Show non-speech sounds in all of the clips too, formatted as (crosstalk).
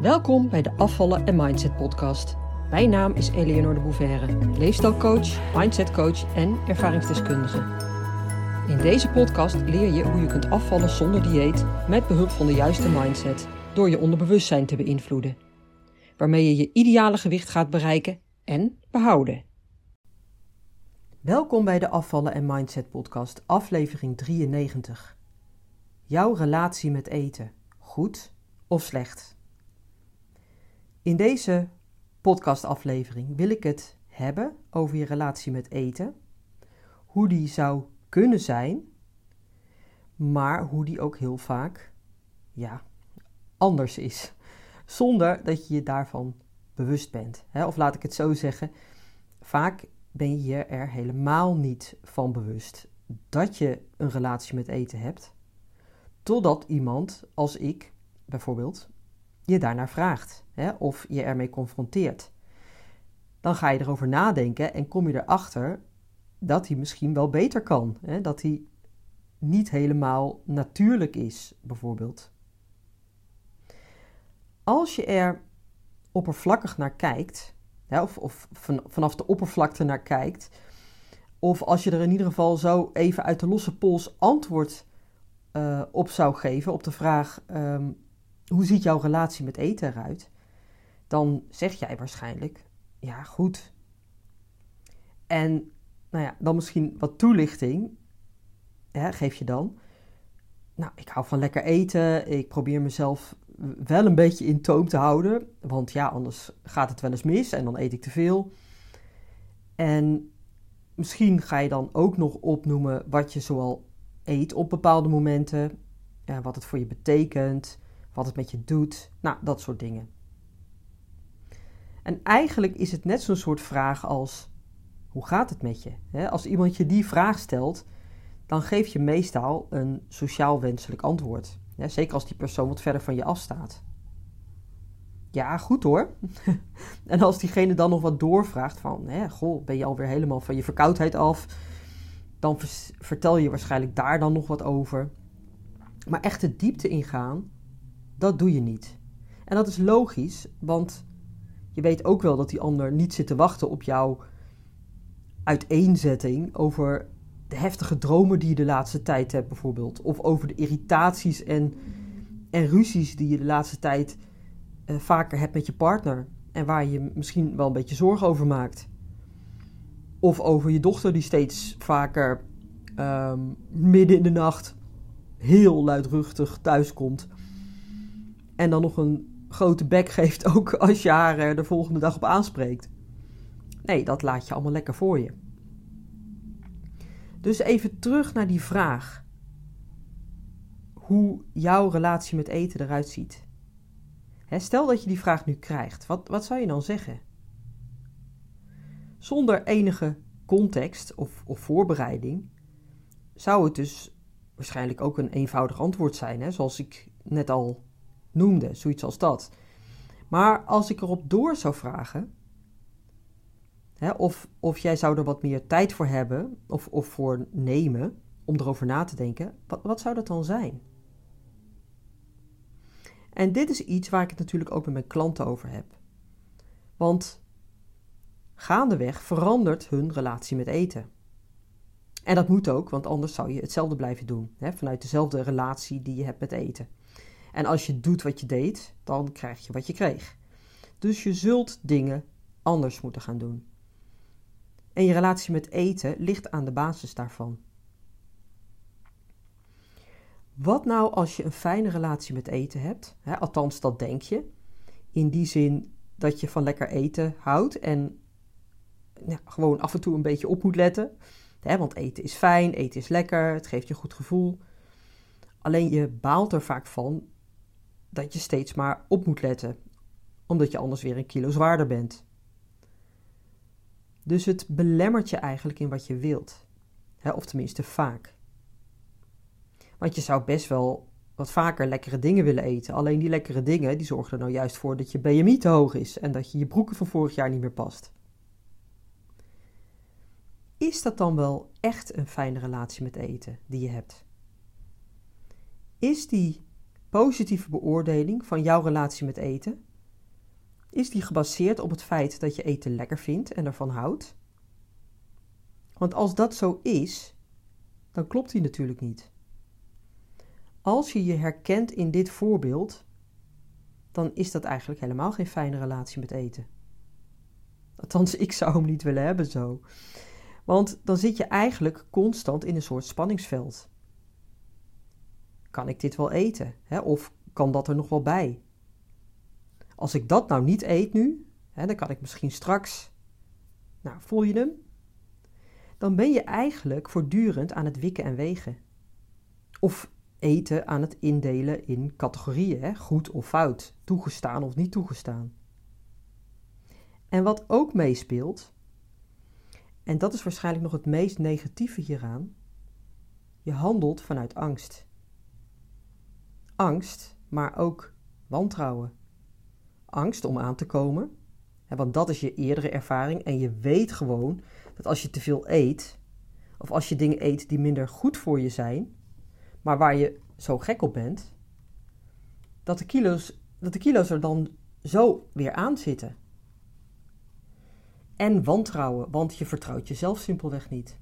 Welkom bij de Afvallen en Mindset podcast. Mijn naam is Eleonore de Bouverre, leefstijlcoach, mindsetcoach en ervaringsdeskundige. In deze podcast leer je hoe je kunt afvallen zonder dieet met behulp van de juiste mindset door je onderbewustzijn te beïnvloeden, waarmee je je ideale gewicht gaat bereiken en behouden. Welkom bij de Afvallen en Mindset podcast, aflevering 93. Jouw relatie met eten, goed of slecht? In deze podcastaflevering wil ik het hebben over je relatie met eten, hoe die zou kunnen zijn, maar hoe die ook heel vaak ja, anders is, zonder dat je je daarvan bewust bent. Of laat ik het zo zeggen, vaak ben je er helemaal niet van bewust dat je een relatie met eten hebt, totdat iemand als ik bijvoorbeeld je daarnaar vraagt hè, of je ermee confronteert. Dan ga je erover nadenken en kom je erachter dat hij misschien wel beter kan. Hè, dat hij niet helemaal natuurlijk is, bijvoorbeeld. Als je er oppervlakkig naar kijkt, hè, of, of van, vanaf de oppervlakte naar kijkt, of als je er in ieder geval zo even uit de losse pols antwoord uh, op zou geven op de vraag: um, hoe ziet jouw relatie met eten eruit? Dan zeg jij waarschijnlijk, ja goed. En nou ja, dan misschien wat toelichting hè, geef je dan. Nou, ik hou van lekker eten. Ik probeer mezelf wel een beetje in toom te houden. Want ja, anders gaat het wel eens mis en dan eet ik te veel. En misschien ga je dan ook nog opnoemen wat je zoal eet op bepaalde momenten. Wat het voor je betekent wat het met je doet, nou, dat soort dingen. En eigenlijk is het net zo'n soort vraag als: hoe gaat het met je? Als iemand je die vraag stelt, dan geef je meestal een sociaal wenselijk antwoord. Zeker als die persoon wat verder van je afstaat. Ja, goed hoor. (laughs) en als diegene dan nog wat doorvraagt van, hè, goh, ben je alweer helemaal van je verkoudheid af? Dan vertel je waarschijnlijk daar dan nog wat over. Maar echt de diepte ingaan, dat doe je niet. En dat is logisch, want je weet ook wel dat die ander niet zit te wachten op jouw uiteenzetting over de heftige dromen die je de laatste tijd hebt, bijvoorbeeld. Of over de irritaties en, en ruzies die je de laatste tijd uh, vaker hebt met je partner. En waar je misschien wel een beetje zorgen over maakt. Of over je dochter die steeds vaker um, midden in de nacht heel luidruchtig thuiskomt. En dan nog een grote bek (laughs) geeft ook als je haar er de volgende dag op aanspreekt. Nee, dat laat je allemaal lekker voor je. Dus even terug naar die vraag. Hoe jouw relatie met eten eruit ziet. stel dat je die vraag nu krijgt. Wat, wat zou je dan zeggen? Zonder enige context of, of voorbereiding zou het dus waarschijnlijk ook een eenvoudig antwoord zijn, hè? zoals ik net al noemde, zoiets als dat. Maar als ik erop door zou vragen, hè, of, of jij zou er wat meer tijd voor hebben of, of voor nemen om erover na te denken, wat, wat zou dat dan zijn? En dit is iets waar ik het natuurlijk ook met mijn klanten over heb. Want gaandeweg verandert hun relatie met eten. En dat moet ook, want anders zou je hetzelfde blijven doen, hè, vanuit dezelfde relatie die je hebt met eten. En als je doet wat je deed, dan krijg je wat je kreeg. Dus je zult dingen anders moeten gaan doen. En je relatie met eten ligt aan de basis daarvan. Wat nou als je een fijne relatie met eten hebt? Hè, althans, dat denk je. In die zin dat je van lekker eten houdt en gewoon af en toe een beetje op moet letten. Hè, want eten is fijn, eten is lekker, het geeft je een goed gevoel. Alleen je baalt er vaak van dat je steeds maar op moet letten, omdat je anders weer een kilo zwaarder bent. Dus het belemmert je eigenlijk in wat je wilt, hè, of tenminste vaak. Want je zou best wel wat vaker lekkere dingen willen eten. Alleen die lekkere dingen die zorgen er nou juist voor dat je BMI te hoog is en dat je je broeken van vorig jaar niet meer past. Is dat dan wel echt een fijne relatie met eten die je hebt? Is die positieve beoordeling van jouw relatie met eten, Is die gebaseerd op het feit dat je eten lekker vindt en ervan houdt? Want als dat zo is, dan klopt die natuurlijk niet. Als je je herkent in dit voorbeeld, dan is dat eigenlijk helemaal geen fijne relatie met eten. Althans, ik zou hem niet willen hebben zo. Want dan zit je eigenlijk constant in een soort spanningsveld. Kan ik dit wel eten? Hè? Of kan dat er nog wel bij? Als ik dat nou niet eet nu, hè, dan kan ik misschien straks. Nou, voel je hem? Dan ben je eigenlijk voortdurend aan het wikken en wegen. Of eten aan het indelen in categorieën, hè? goed of fout, toegestaan of niet toegestaan. En wat ook meespeelt, en dat is waarschijnlijk nog het meest negatieve hieraan, je handelt vanuit angst. Angst, maar ook wantrouwen. Angst om aan te komen, want dat is je eerdere ervaring en je weet gewoon dat als je te veel eet, of als je dingen eet die minder goed voor je zijn, maar waar je zo gek op bent, dat de kilo's, dat de kilo's er dan zo weer aan zitten. En wantrouwen, want je vertrouwt jezelf simpelweg niet.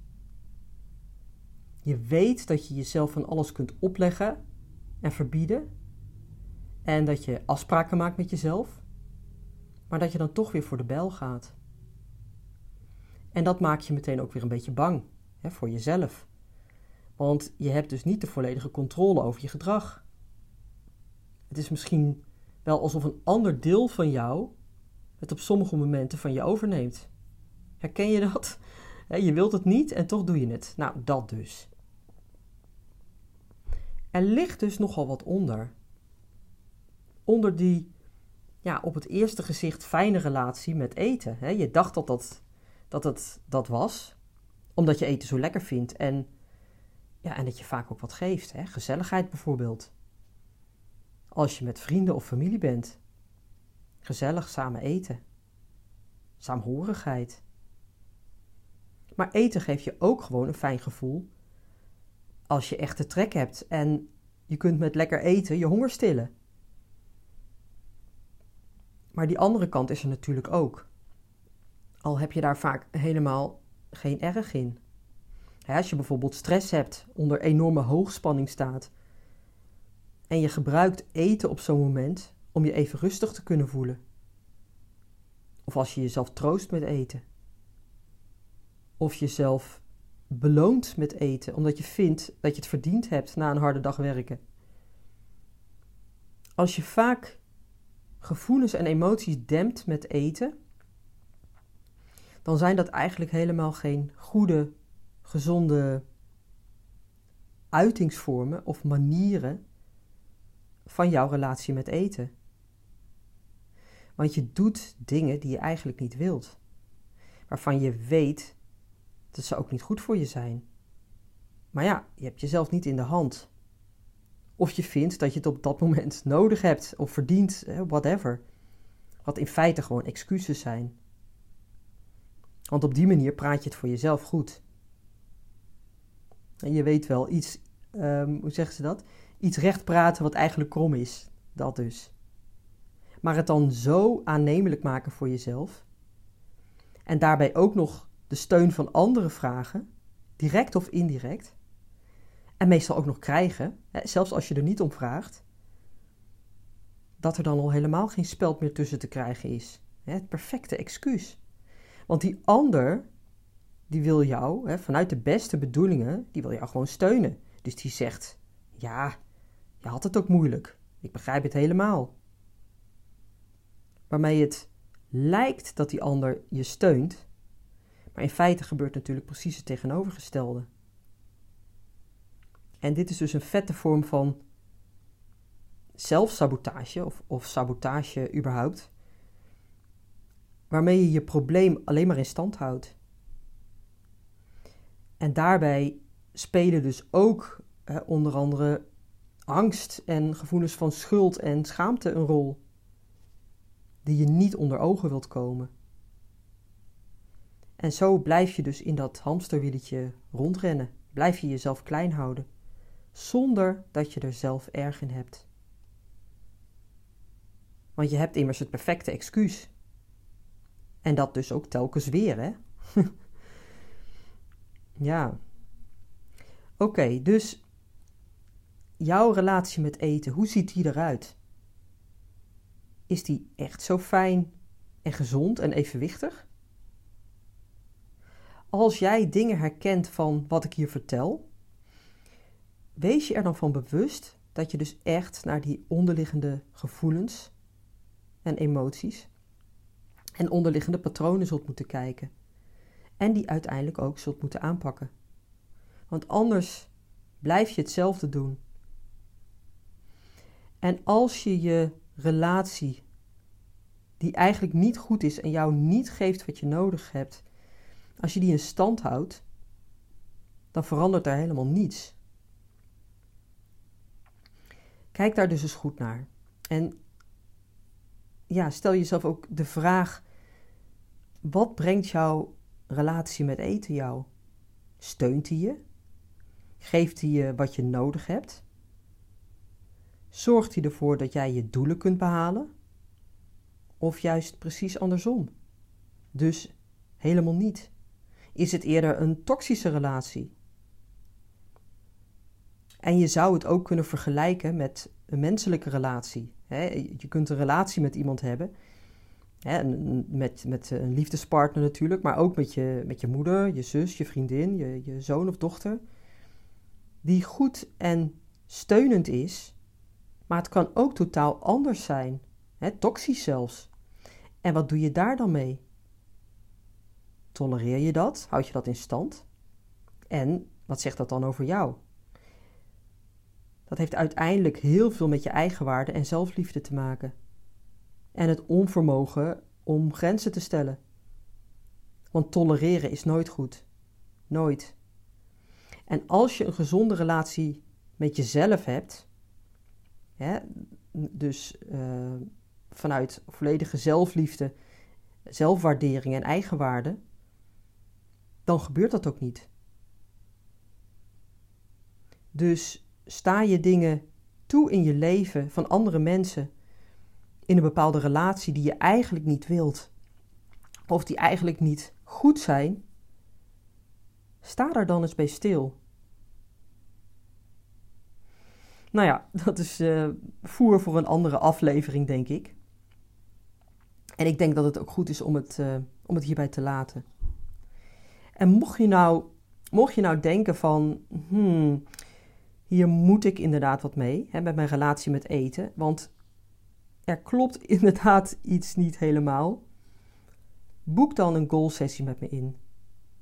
Je weet dat je jezelf van alles kunt opleggen en verbieden. En dat je afspraken maakt met jezelf. Maar dat je dan toch weer voor de bel gaat. En dat maakt je meteen ook weer een beetje bang hè, voor jezelf. Want je hebt dus niet de volledige controle over je gedrag. Het is misschien wel alsof een ander deel van jou het op sommige momenten van je overneemt. Herken je dat? Je wilt het niet en toch doe je het. Nou, dat dus. Er ligt dus nogal wat onder. Onder die, ja, op het eerste gezicht fijne relatie met eten. Je dacht dat, dat, dat het dat was, omdat je eten zo lekker vindt en, ja, en dat je vaak ook wat geeft. Hè? Gezelligheid bijvoorbeeld. Als je met vrienden of familie bent. Gezellig samen eten. Saamhorigheid. Maar eten geeft je ook gewoon een fijn gevoel als je echt de trek hebt en je kunt met lekker eten je honger stillen. Maar die andere kant is er natuurlijk ook. Al heb je daar vaak helemaal geen erg in. Als je bijvoorbeeld stress hebt, onder enorme hoogspanning staat en je gebruikt eten op zo'n moment om je even rustig te kunnen voelen. Of als je jezelf troost met eten. Of jezelf beloont met eten, omdat je vindt dat je het verdiend hebt na een harde dag werken. Als je vaak gevoelens en emoties dempt met eten, dan zijn dat eigenlijk helemaal geen goede, gezonde uitingsvormen of manieren van jouw relatie met eten. Want je doet dingen die je eigenlijk niet wilt, waarvan je weet dat ze ook niet goed voor je zijn. Maar ja, je hebt jezelf niet in de hand. Of je vindt dat je het op dat moment nodig hebt of verdient, whatever. Wat in feite gewoon excuses zijn. Want op die manier praat je het voor jezelf goed. En je weet wel, iets, um, hoe zeggen ze dat? Iets recht praten wat eigenlijk krom is. Dat dus. Maar het dan zo aannemelijk maken voor jezelf. En daarbij ook nog de steun van anderen vragen, direct of indirect, en meestal ook nog krijgen, zelfs als je er niet om vraagt, dat er dan al helemaal geen speld meer tussen te krijgen is. Het perfecte excuus. Want die ander, die wil jou, vanuit de beste bedoelingen, die wil jou gewoon steunen. Dus die zegt, ja, je had het ook moeilijk. Ik begrijp het helemaal. Waarmee het lijkt dat die ander je steunt, maar in feite gebeurt natuurlijk precies het tegenovergestelde. En dit is dus een vette vorm van zelfsabotage of, of sabotage überhaupt, waarmee je je probleem alleen maar in stand houdt. En daarbij spelen dus ook onder andere angst en gevoelens van schuld en schaamte een rol, die je niet onder ogen wilt komen. En zo blijf je dus in dat hamsterwieletje rondrennen. Blijf je jezelf klein houden, zonder dat je er zelf erg in hebt. Want je hebt immers het perfecte excuus. En dat dus ook telkens weer, hè? (laughs) ja. Oké, dus jouw relatie met eten, hoe ziet die eruit? Is die echt zo fijn en gezond en evenwichtig? Als jij dingen herkent van wat ik hier vertel, wees je er dan van bewust dat je dus echt naar die onderliggende gevoelens en emoties en onderliggende patronen zult moeten kijken. En die uiteindelijk ook zult moeten aanpakken. Want anders blijf je hetzelfde doen. En als je je relatie, die eigenlijk niet goed is en jou niet geeft wat je nodig hebt, als je die in stand houdt, dan verandert er helemaal niets. Kijk daar dus eens goed naar. En ja, stel jezelf ook de vraag: wat brengt jouw relatie met eten jou? Steunt hij je? Geeft hij je wat je nodig hebt? Zorgt hij ervoor dat jij je doelen kunt behalen? Of juist precies andersom? Dus helemaal niet. Is het eerder een toxische relatie? En je zou het ook kunnen vergelijken met een menselijke relatie. Je kunt een relatie met iemand hebben, met, een liefdespartner natuurlijk, maar ook met je, met je moeder, je zus, je vriendin, je, je zoon of dochter, die goed en steunend is, maar het kan ook totaal anders zijn, toxisch zelfs. En wat doe je daar dan mee? Tolereer je dat? Houd je dat in stand? En wat zegt dat dan over jou? Dat heeft uiteindelijk heel veel met je eigenwaarde en zelfliefde te maken. En het onvermogen om grenzen te stellen. Want tolereren is nooit goed. Nooit. En als je een gezonde relatie met jezelf hebt, hè, dus uh, vanuit volledige zelfliefde, zelfwaardering en eigenwaarde, dan gebeurt dat ook niet. Dus sta je dingen toe in je leven van andere mensen in een bepaalde relatie die je eigenlijk niet wilt, of die eigenlijk niet goed zijn, sta daar dan eens bij stil. Nou ja, (laughs) dat is uh, voer voor een andere aflevering, denk ik. En ik denk dat het ook goed is om het, uh, om het hierbij te laten. En mocht je nou, mocht je nou denken van, hmm, hier moet ik inderdaad wat mee hè, met mijn relatie met eten, want er klopt (laughs) inderdaad iets niet helemaal. Boek dan een goal sessie met me in.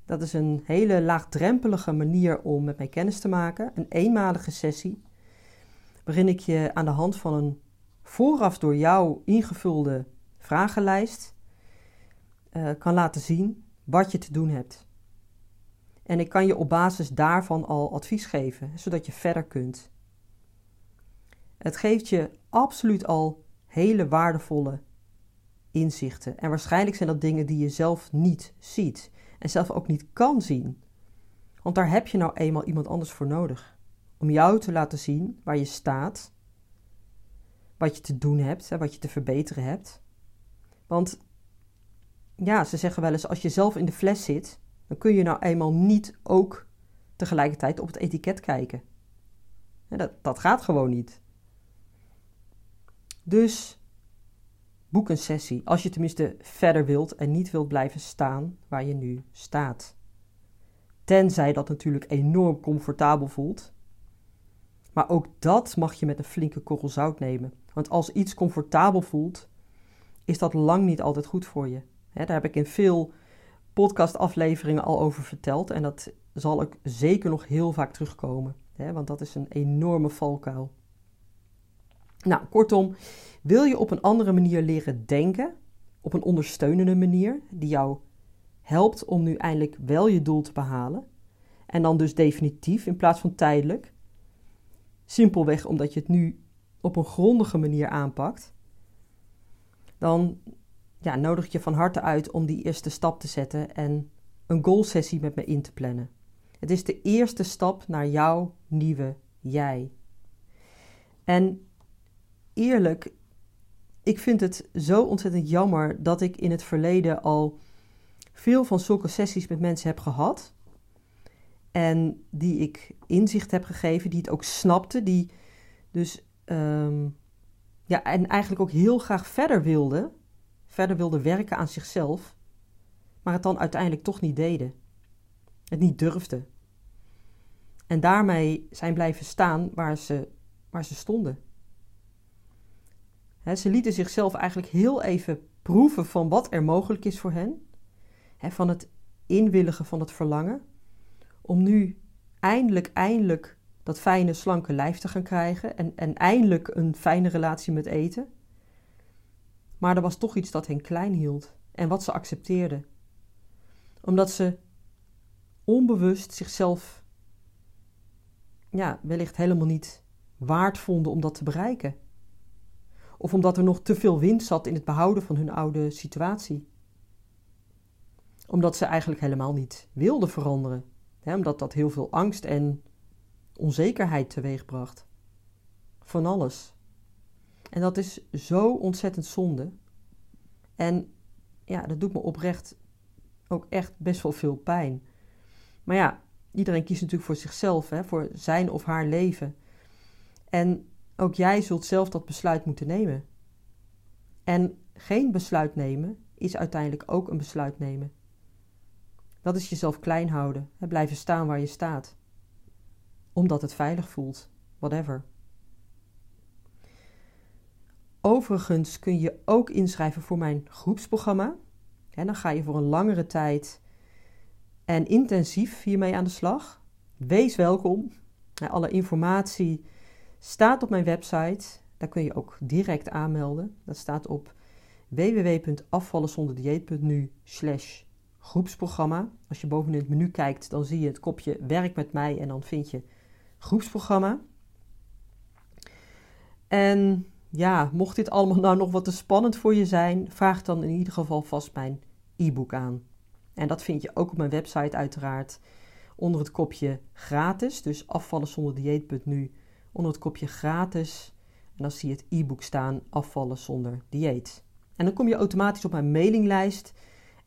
Dat is een hele laagdrempelige manier om met mij kennis te maken, een eenmalige sessie, waarin ik je aan de hand van een vooraf door jou ingevulde vragenlijst uh, kan laten zien wat je te doen hebt. En ik kan je op basis daarvan al advies geven, zodat je verder kunt. Het geeft je absoluut al hele waardevolle inzichten. En waarschijnlijk zijn dat dingen die je zelf niet ziet en zelf ook niet kan zien. Want daar heb je nou eenmaal iemand anders voor nodig. Om jou te laten zien waar je staat, wat je te doen hebt en wat je te verbeteren hebt. Want ja, ze zeggen wel eens: als je zelf in de fles zit, dan kun je nou eenmaal niet ook tegelijkertijd op het etiket kijken. Dat, dat gaat gewoon niet. Dus boek een sessie als je tenminste verder wilt en niet wilt blijven staan waar je nu staat. Tenzij dat natuurlijk enorm comfortabel voelt. Maar ook dat mag je met een flinke korrel zout nemen. Want als iets comfortabel voelt, is dat lang niet altijd goed voor je. daar heb ik in veel podcastafleveringen al over verteld. En dat zal ook zeker nog heel vaak terugkomen. Hè, want dat is een enorme valkuil. Nou, kortom, wil je op een andere manier leren denken, op een ondersteunende manier, die jou helpt om nu eindelijk wel je doel te behalen, en dan dus definitief in plaats van tijdelijk, simpelweg omdat je het nu op een grondige manier aanpakt, dan ja, nodig je van harte uit om die eerste stap te zetten en een goalsessie met me in te plannen. Het is de eerste stap naar jouw nieuwe jij. En eerlijk, ik vind het zo ontzettend jammer dat ik in het verleden al veel van zulke sessies met mensen heb gehad. En die ik inzicht heb gegeven, die het ook snapte, die dus ehm, ja, en eigenlijk ook heel graag verder wilde, verder wilde werken aan zichzelf, maar het dan uiteindelijk toch niet deden. Het niet durfden. En daarmee zijn blijven staan waar ze, waar ze stonden. ze lieten zichzelf eigenlijk heel even proeven van wat er mogelijk is voor hen. van het inwilligen van het verlangen. Om nu eindelijk, eindelijk dat fijne, slanke lijf te gaan krijgen. En, en eindelijk een fijne relatie met eten. Maar er was toch iets dat hen klein hield. En wat ze accepteerden. Omdat ze onbewust zichzelf ja, wellicht helemaal niet waard vonden om dat te bereiken. Of omdat er nog te veel wind zat in het behouden van hun oude situatie. Omdat ze eigenlijk helemaal niet wilden veranderen. Omdat dat heel veel angst en onzekerheid teweegbracht. Van alles. En dat is zo ontzettend zonde. En ja, dat doet me oprecht ook echt best wel veel pijn. Maar ja, iedereen kiest natuurlijk voor zichzelf, hè, voor zijn of haar leven. En ook jij zult zelf dat besluit moeten nemen. En geen besluit nemen is uiteindelijk ook een besluit nemen. Dat is jezelf klein houden, blijven staan waar je staat. Omdat het veilig voelt, whatever. Overigens kun je ook inschrijven voor mijn groepsprogramma. En dan ga je voor een langere tijd en intensief hiermee aan de slag. Wees welkom. Alle informatie staat op mijn website. Daar kun je ook direct aanmelden. Dat staat op www.afvallenzonderdieet.nu slash groepsprogramma. Als je boven in het menu kijkt, dan zie je het kopje werk met mij en dan vind je groepsprogramma. En ja, mocht dit allemaal nou nog wat te spannend voor je zijn, vraag dan in ieder geval vast mijn e-book aan. En dat vind je ook op mijn website uiteraard onder het kopje gratis. Dus afvallen zonder dieet.nu onder het kopje gratis. En dan zie je het e-book staan afvallen zonder dieet. En dan kom je automatisch op mijn mailinglijst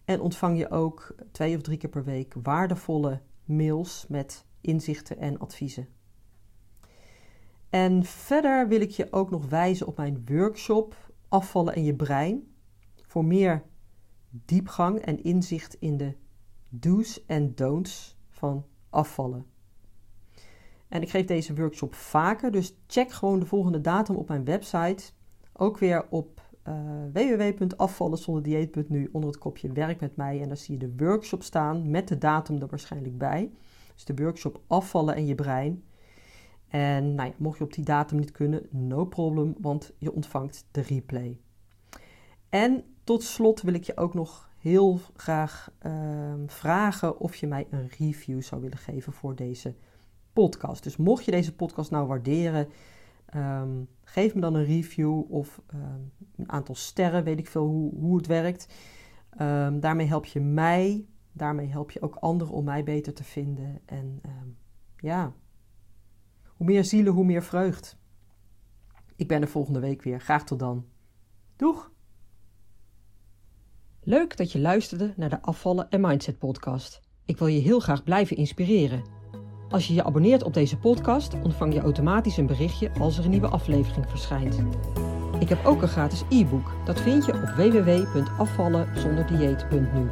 en ontvang je ook twee of drie keer per week waardevolle mails met inzichten en adviezen. En verder wil ik je ook nog wijzen op mijn workshop Afvallen en je brein. Voor meer diepgang en inzicht in de do's en don'ts van afvallen. En ik geef deze workshop vaker, dus check gewoon de volgende datum op mijn website. Ook weer op uh, www.afvallenzonderdieet.nu onder het kopje werk met mij. En dan zie je de workshop staan met de datum er waarschijnlijk bij. Dus de workshop afvallen en je brein. En nou mocht je op die datum niet kunnen, no problem, want je ontvangt de replay. En tot slot wil ik je ook nog heel graag ehm, vragen of je mij een review zou willen geven voor deze podcast. Dus mocht je deze podcast nou waarderen, ehm, geef me dan een review of ehm, een aantal sterren, weet ik veel hoe, hoe het werkt. daarmee help je mij, daarmee help je ook anderen om mij beter te vinden. En ja, hoe meer zielen, hoe meer vreugd. Ik ben er volgende week weer. Graag tot dan. Doeg! Leuk dat je luisterde naar de Afvallen en Mindset podcast. Ik wil je heel graag blijven inspireren. Als je je abonneert op deze podcast, ontvang je automatisch een berichtje als er een nieuwe aflevering verschijnt. Ik heb ook een gratis e-book. Dat vind je op www.afvallenzonderdieet.nu.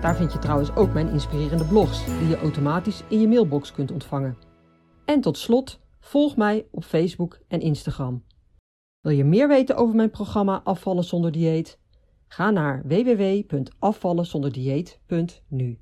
Daar vind je trouwens ook mijn inspirerende blogs, die je automatisch in je mailbox kunt ontvangen. En tot slot, volg mij op Facebook en Instagram. Wil je meer weten over mijn programma Afvallen zonder dieet? Ga naar www.afvallenzonderdieet.nu